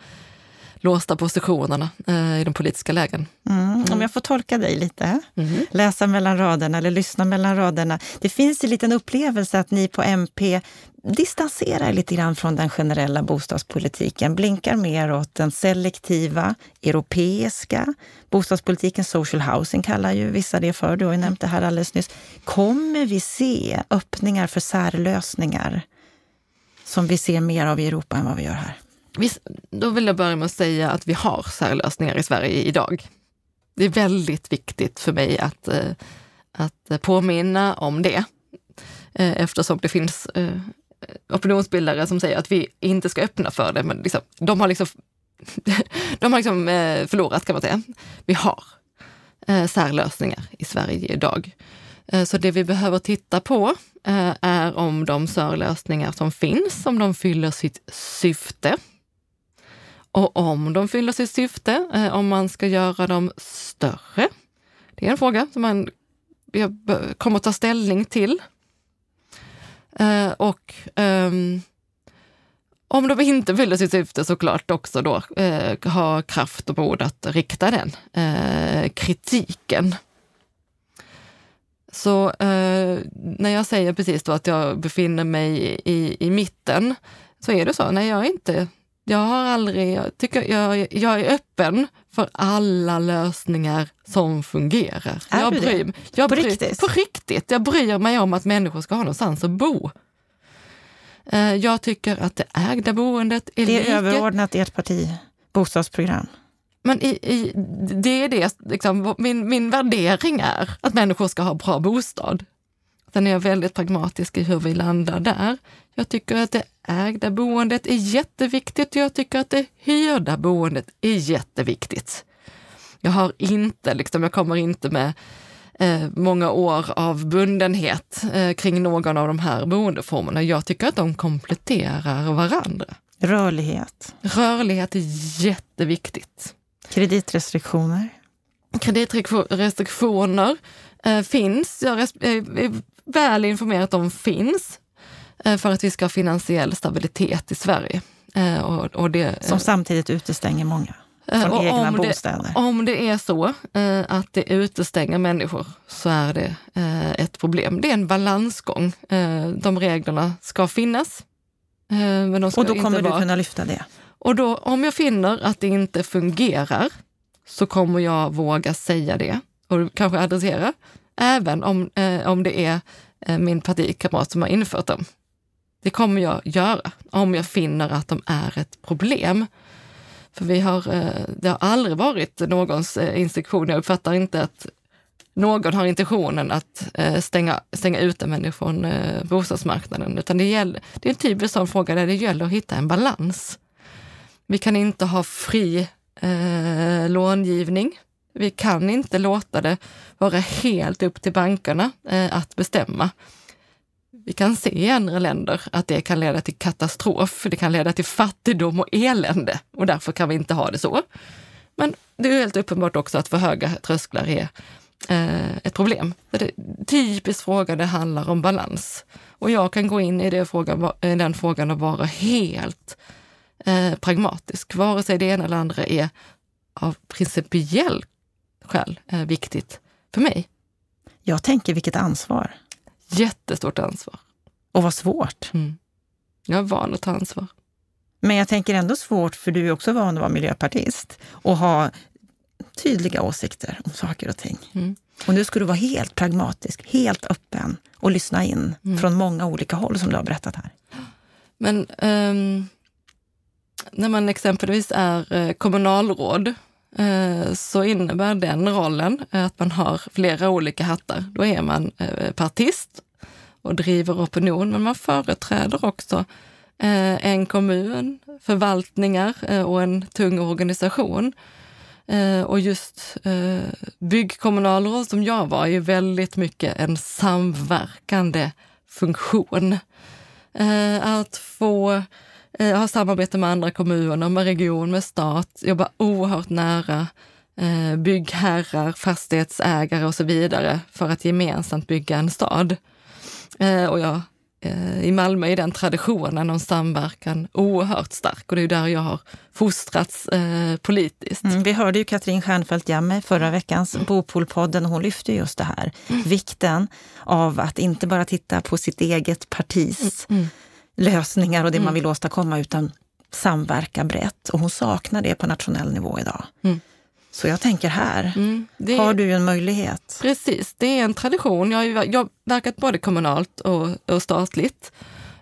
låsta positionerna eh, i de politiska lägen. Mm. Om mm. jag får tolka dig lite, mm. läsa mellan raderna eller lyssna mellan raderna. Det finns en liten upplevelse att ni på MP distanserar lite grann från den generella bostadspolitiken, blinkar mer åt den selektiva, europeiska bostadspolitiken. Social housing kallar ju vissa det för. Du har ju nämnt det här alldeles nyss. Kommer vi se öppningar för särlösningar som vi ser mer av i Europa än vad vi gör här? Då vill jag börja med att säga att vi har särlösningar i Sverige idag. Det är väldigt viktigt för mig att, eh, att eh, påminna om det eh, eftersom det finns opinionsbildare som säger att vi inte ska öppna för det, men liksom, de har liksom, (laughs) de har liksom förlorat kan man säga. Vi har särlösningar i Sverige idag. Så det vi behöver titta på är om de särlösningar som finns, om de fyller sitt syfte. Och om de fyller sitt syfte, eh, om man ska göra dem större. Det är en fråga som man kommer ta ställning till. Eh, och ehm, om de inte fyller sitt syfte såklart också då eh, ha kraft och mod att rikta den eh, kritiken. Så eh, när jag säger precis då att jag befinner mig i, i mitten, så är det så. Nej, jag är inte jag har aldrig, jag, tycker, jag, jag är öppen för alla lösningar som fungerar. Är jag du bryr, det? Jag på bryr, riktigt? På riktigt. Jag bryr mig om att människor ska ha någonstans att bo. Eh, jag tycker att det ägda boendet är Det är lika... överordnat ert parti bostadsprogram. Men i, i, det är det, liksom, min, min värdering är att människor ska ha bra bostad. Sen är jag väldigt pragmatisk i hur vi landar där. Jag tycker att det ägda boendet är jätteviktigt och jag tycker att det hyrda boendet är jätteviktigt. Jag har inte, liksom, jag kommer inte med eh, många år av bundenhet eh, kring någon av de här boendeformerna. Jag tycker att de kompletterar varandra. Rörlighet. Rörlighet är jätteviktigt. Kreditrestriktioner. Kreditrestriktioner eh, finns. Jag är väl informerad om finns. Eh, för att vi ska ha finansiell stabilitet i Sverige. Eh, och, och det, Som samtidigt utestänger många från och egna om bostäder. Det, om det är så eh, att det utestänger människor så är det ett problem. Det är en balansgång. De reglerna ska finnas. Men ska och då kommer du vara... kunna lyfta det? Och då, om jag finner att det inte fungerar så kommer jag våga säga det och kanske adressera, även om, eh, om det är eh, min partikamrat som har infört dem. Det kommer jag göra om jag finner att de är ett problem. För vi har, eh, det har aldrig varit någons eh, instruktion. Jag uppfattar inte att någon har intentionen att eh, stänga, stänga ute människor från eh, bostadsmarknaden. Utan det, gäller, det är en typisk sån fråga där det gäller att hitta en balans. Vi kan inte ha fri eh, långivning. Vi kan inte låta det vara helt upp till bankerna eh, att bestämma. Vi kan se i andra länder att det kan leda till katastrof. Det kan leda till fattigdom och elände och därför kan vi inte ha det så. Men det är helt uppenbart också att för höga trösklar är eh, ett problem. Det är en typisk fråga, det handlar om balans. Och jag kan gå in i, det frågan, i den frågan och vara helt eh, pragmatisk. Vare sig det ena eller andra är av principiell skäl eh, viktigt för mig. Jag tänker vilket ansvar. Jättestort ansvar. Och vad svårt. Mm. Jag är van att ta ansvar. Men jag tänker ändå svårt, för du är också van att vara miljöpartist och ha tydliga åsikter om saker och ting. Mm. Och nu ska du vara helt pragmatisk, helt öppen och lyssna in mm. från många olika håll som du har berättat här. Men um, när man exempelvis är eh, kommunalråd Eh, så innebär den rollen eh, att man har flera olika hattar. Då är man eh, partist och driver opinion, men man företräder också en kommun, förvaltningar och en tung organisation. Och just byggkommunalråd som jag var är ju väldigt mycket en samverkande funktion. Att få eh, ha samarbete med andra kommuner, med region, med stat, jobba oerhört nära eh, byggherrar, fastighetsägare och så vidare för att gemensamt bygga en stad. Eh, och jag Eh, i Malmö är den traditionen om samverkan oerhört stark och det är där jag har fostrats eh, politiskt. Mm, vi hörde ju Katrin Stjernfeldt Jammeh förra veckans mm. Bopolpodden och hon lyfte just det här. Mm. Vikten av att inte bara titta på sitt eget partis mm. Mm. lösningar och det man mm. vill åstadkomma utan samverka brett. Och hon saknar det på nationell nivå idag. Så jag tänker här mm, det, har du en möjlighet. Precis, det är en tradition. Jag har, jag har verkat både kommunalt och, och statligt.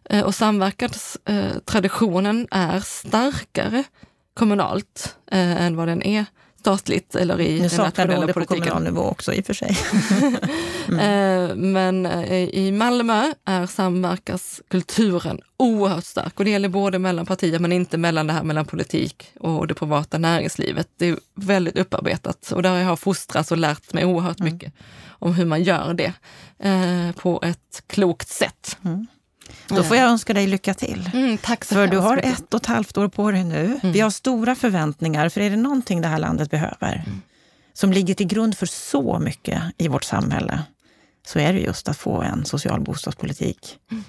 Eh, och samverkanstraditionen är starkare kommunalt eh, än vad den är statligt eller i nu den nationella politiken. Nu på kommunal nivå också i och för sig. (laughs) mm. Eh, men eh, i Malmö är samverkanskulturen oerhört stark och det gäller både mellan partier men inte mellan det här mellan politik och det privata näringslivet. Det är väldigt upparbetat och där har jag fostrats och lärt mig oerhört mm. mycket om hur man gör det eh, på ett klokt sätt. Mm. Då får jag önska dig lycka till. Mm, tack så för du har ett och ett halvt år på dig nu. Mm. Vi har stora förväntningar, för är det någonting det här landet behöver, mm. som ligger till grund för så mycket i vårt samhälle, så är det just att få en social bostadspolitik. Mm.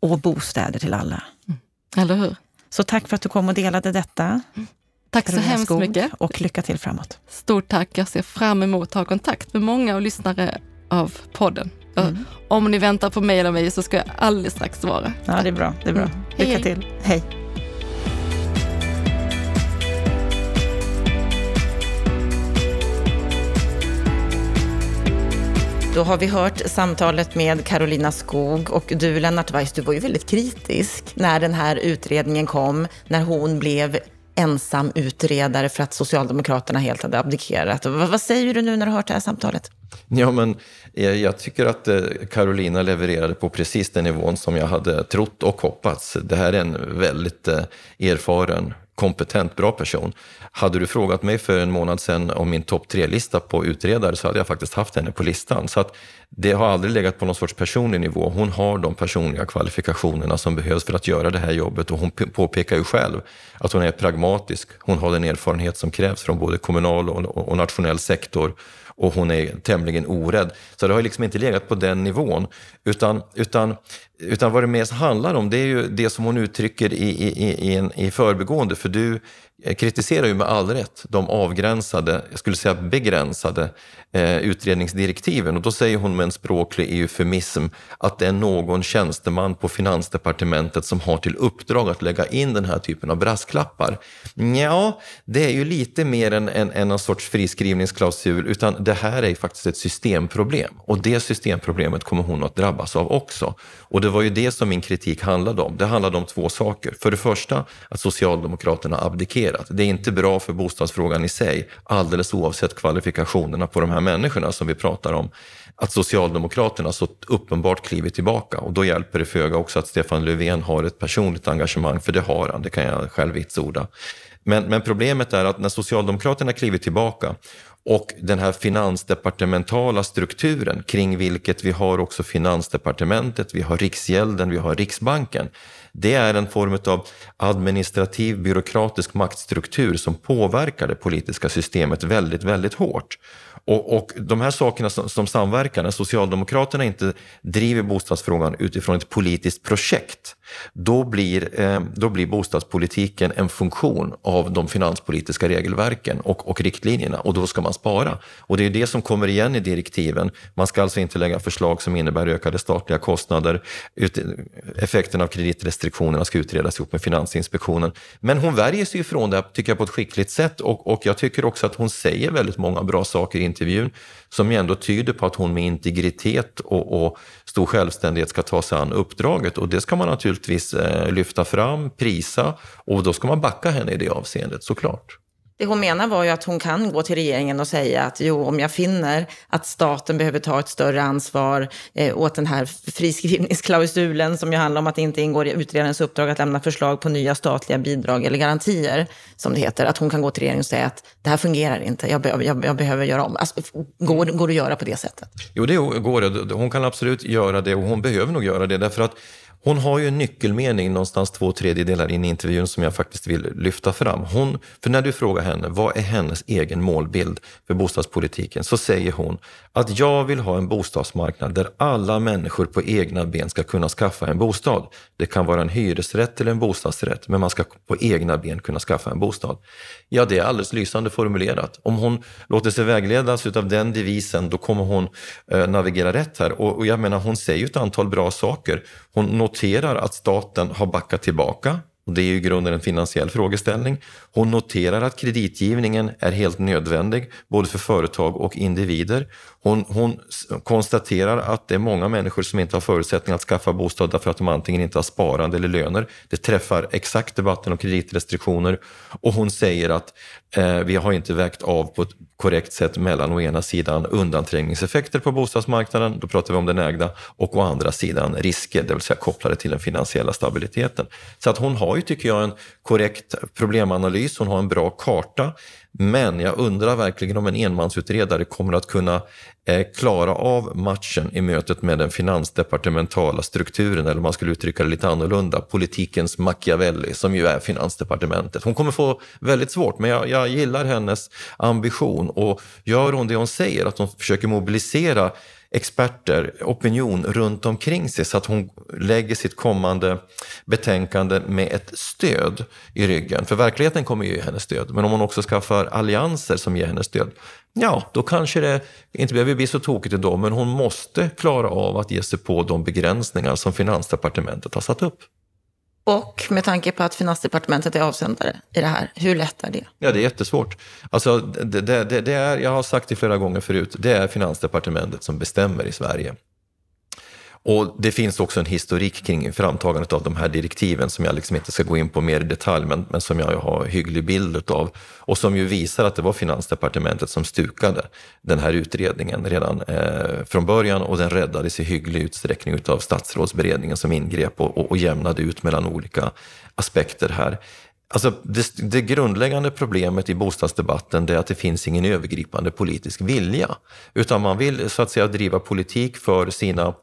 Och bostäder till alla. Mm. Eller hur? Så tack för att du kom och delade detta. Mm. Tack så hemskt Skog, mycket. Och lycka till framåt. Stort tack. Jag ser fram emot att ha kontakt med många och lyssnare av podden. Mm. Om ni väntar på mejl av mig så ska jag alldeles strax svara. Ja, det är bra. Det är bra. Mm. Lycka hej, till. Hej. Då har vi hört samtalet med Carolina Skog och du Lennart Weiss, du var ju väldigt kritisk när den här utredningen kom, när hon blev ensam utredare för att Socialdemokraterna helt hade abdikerat. Vad säger du nu när du har hört det här samtalet? Ja, men eh, jag tycker att eh, Carolina levererade på precis den nivån som jag hade trott och hoppats. Det här är en väldigt eh, erfaren, kompetent, bra person. Hade du frågat mig för en månad sedan om min topp tre-lista på utredare så hade jag faktiskt haft henne på listan. Så att det har aldrig legat på någon sorts personlig nivå. Hon har de personliga kvalifikationerna som behövs för att göra det här jobbet och hon påpekar ju själv att hon är pragmatisk. Hon har den erfarenhet som krävs från både kommunal och nationell sektor och hon är tämligen orädd. Så det har liksom inte legat på den nivån. Utan, utan, utan vad det mest handlar om det är ju det som hon uttrycker i, i, i, en, i förbegående. För du kritiserar ju med all rätt de avgränsade, jag skulle säga begränsade eh, utredningsdirektiven. Och då säger hon med en språklig eufemism att det är någon tjänsteman på Finansdepartementet som har till uppdrag att lägga in den här typen av brasklappar. Ja, det är ju lite mer än, än, än en sorts friskrivningsklausul, utan det här är faktiskt ett systemproblem. Och det systemproblemet kommer hon att drabbas av också. Och det var ju det som min kritik handlade om. Det handlade om två saker. För det första, att Socialdemokraterna abdikerat. Det är inte bra för bostadsfrågan i sig, alldeles oavsett kvalifikationerna på de här människorna som vi pratar om. Att Socialdemokraterna så uppenbart klivit tillbaka och då hjälper det föga också att Stefan Löfven har ett personligt engagemang, för det har han, det kan jag själv vitsorda. Men, men, problemet är att när Socialdemokraterna kliver tillbaka Och den här finansdepartementala strukturen kring vilket vi har också Finansdepartementet, vi har Riksgälden, vi har Riksbanken. Det är en form av administrativ byråkratisk maktstruktur som påverkar det politiska systemet väldigt, väldigt hårt. Och, och de här sakerna som, som samverkar, när Socialdemokraterna inte driver bostadsfrågan utifrån ett politiskt projekt, då blir, eh, då blir bostadspolitiken en funktion av de finanspolitiska regelverken och, och riktlinjerna och då ska man spara. Och det är det som kommer igen i direktiven. Man ska alltså inte lägga förslag som innebär ökade statliga kostnader. Effekten av kreditrestriktionerna ska utredas ihop med Finansinspektionen. Men hon värjer sig ifrån det, tycker jag, på ett skickligt sätt och, och jag tycker också att hon säger väldigt många bra saker i intervjun som ju ändå tyder på att hon med integritet och, och stor självständighet ska ta sig an uppdraget och det ska man naturligtvis eh, lyfta fram, prisa och då ska man backa henne i det avseendet såklart. Det hon menar var ju att hon kan gå till regeringen och säga att jo, om jag finner att staten behöver ta ett större ansvar eh, åt den här friskrivningsklausulen som ju handlar om att det inte ingår i utredarens uppdrag att lämna förslag på nya statliga bidrag eller garantier, som det heter, att hon kan gå till regeringen och säga att det här fungerar inte, jag, be jag, jag behöver göra om. Alltså, går, går det att göra på det sättet? Jo, det går. Hon kan absolut göra det och hon behöver nog göra det därför att hon har ju en nyckelmening någonstans två tredjedelar in i intervjun som jag faktiskt vill lyfta fram. Hon, för när du frågar henne vad är hennes egen målbild för bostadspolitiken så säger hon att jag vill ha en bostadsmarknad där alla människor på egna ben ska kunna skaffa en bostad. Det kan vara en hyresrätt eller en bostadsrätt, men man ska på egna ben kunna skaffa en bostad. Ja, det är alldeles lysande formulerat. Om hon låter sig vägledas av den devisen, då kommer hon eh, navigera rätt här. Och, och jag menar, hon säger ju ett antal bra saker. Hon noterar att staten har backat tillbaka och det är ju i grunden en finansiell frågeställning. Hon noterar att kreditgivningen är helt nödvändig, både för företag och individer. Hon, hon, konstaterar att det är många människor som inte har förutsättningar att skaffa bostad därför att de antingen inte har sparande eller löner. Det träffar exakt debatten om kreditrestriktioner och hon säger att eh, vi har inte vägt av på ett korrekt sätt mellan å ena sidan undanträngningseffekter på bostadsmarknaden, då pratar vi om den ägda, och å andra sidan risker, det vill säga kopplade till den finansiella stabiliteten. Så att hon har ju, tycker jag, en korrekt problemanalys, hon har en bra karta. Men jag undrar verkligen om en enmansutredare kommer att kunna eh, klara av matchen i mötet med den finansdepartementala strukturen, eller om man skulle uttrycka det lite annorlunda, politikens Machiavelli, som ju är finansdepartementet. Hon kommer få väldigt svårt, men jag, jag gillar hennes ambition och gör hon det hon säger, att hon försöker mobilisera experter, opinion runt omkring sig så att hon lägger sitt kommande betänkande med ett stöd i ryggen. För verkligheten kommer ju ge henne stöd, men om hon också skaffar allianser som ger henne stöd, ja, då kanske det inte behöver bli så tokigt ändå, men hon måste klara av att ge sig på de begränsningar som Finansdepartementet har satt upp. Och med tanke på att Finansdepartementet är avsändare i det här, hur lätt är det? Ja, det är jättesvårt. Alltså, det, det, det är, jag har sagt det flera gånger förut, det är Finansdepartementet som bestämmer i Sverige. Och det finns också en historik kring framtagandet av de här direktiven som jag liksom inte ska gå in på mer i detalj, men, men som jag har hygglig bild av. Och som ju visar att det var Finansdepartementet som stukade den här utredningen redan eh, från början och den räddades i hygglig utsträckning av statsrådsberedningen som ingrep och, och, och jämnade ut mellan olika aspekter här. Alltså det, det, grundläggande problemet i bostadsdebatten är att det finns ingen övergripande politisk vilja. Utan man vill så att säga driva politik för sina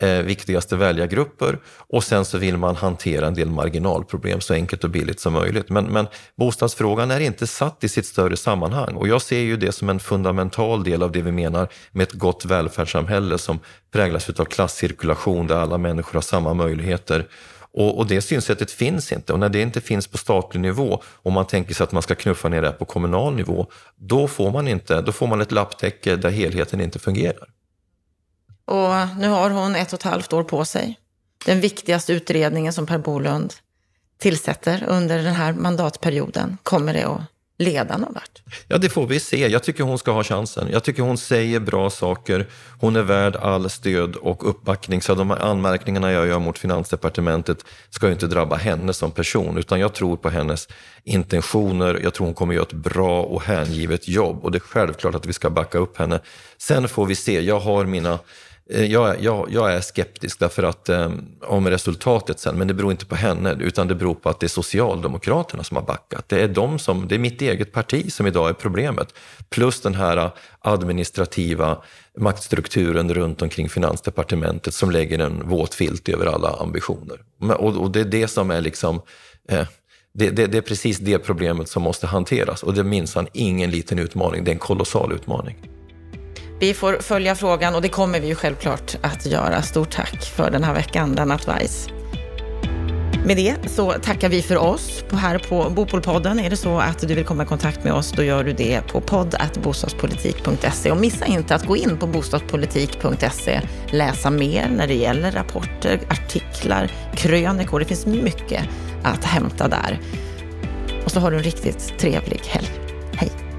eh, viktigaste väljargrupper och sen så vill man hantera en del marginalproblem så enkelt och billigt som möjligt. Men, men bostadsfrågan är inte satt i sitt större sammanhang och jag ser ju det som en fundamental del av det vi menar med ett gott välfärdssamhälle som präglas av klasscirkulation där alla människor har samma möjligheter. Och, och, det synsättet finns inte. Och när det inte finns på statlig nivå och man tänker sig att man ska knuffa ner det på kommunal nivå, då får man, inte, då får man ett lapptäcke där helheten inte fungerar. Och nu har hon ett och ett halvt år på sig. Den viktigaste utredningen som Per Bolund tillsätter under den här mandatperioden, kommer det att leda någon vart? Ja, det får vi se. Jag tycker hon ska ha chansen. Jag tycker hon säger bra saker. Hon är värd all stöd och uppbackning. Så de här anmärkningarna jag gör mot Finansdepartementet ska ju inte drabba henne som person, utan jag tror på hennes intentioner. Jag tror hon kommer göra ett bra och hängivet jobb och det är självklart att vi ska backa upp henne. Sen får vi se. Jag har mina Eh, jag, jag, jag, är skeptisk därför att eh, om resultatet sen, men det beror inte på henne, utan det beror på att det är Socialdemokraterna som har backat. Det är, de som, det är mitt eget parti som idag är problemet. Plus den här eh, administrativa maktstrukturen runt omkring Finansdepartementet som lägger en våt filt över alla ambitioner. Och, och det är det som är liksom eh, det, det, det, är precis det problemet som måste hanteras och det är minsann ingen liten utmaning, det är en kolossal utmaning. Vi får följa frågan och det kommer vi ju självklart att göra. Stort tack för den här veckan, Lennart Weiss. Med det så tackar vi för oss här på Bopolpodden. Är det så att du vill komma i kontakt med oss, då gör du det på podd.bostadspolitik.se. Och missa inte att gå in på bostadspolitik.se, läsa mer när det gäller rapporter, artiklar, krönikor. Det finns mycket att hämta där. Och så har du en riktigt trevlig helg. Hej.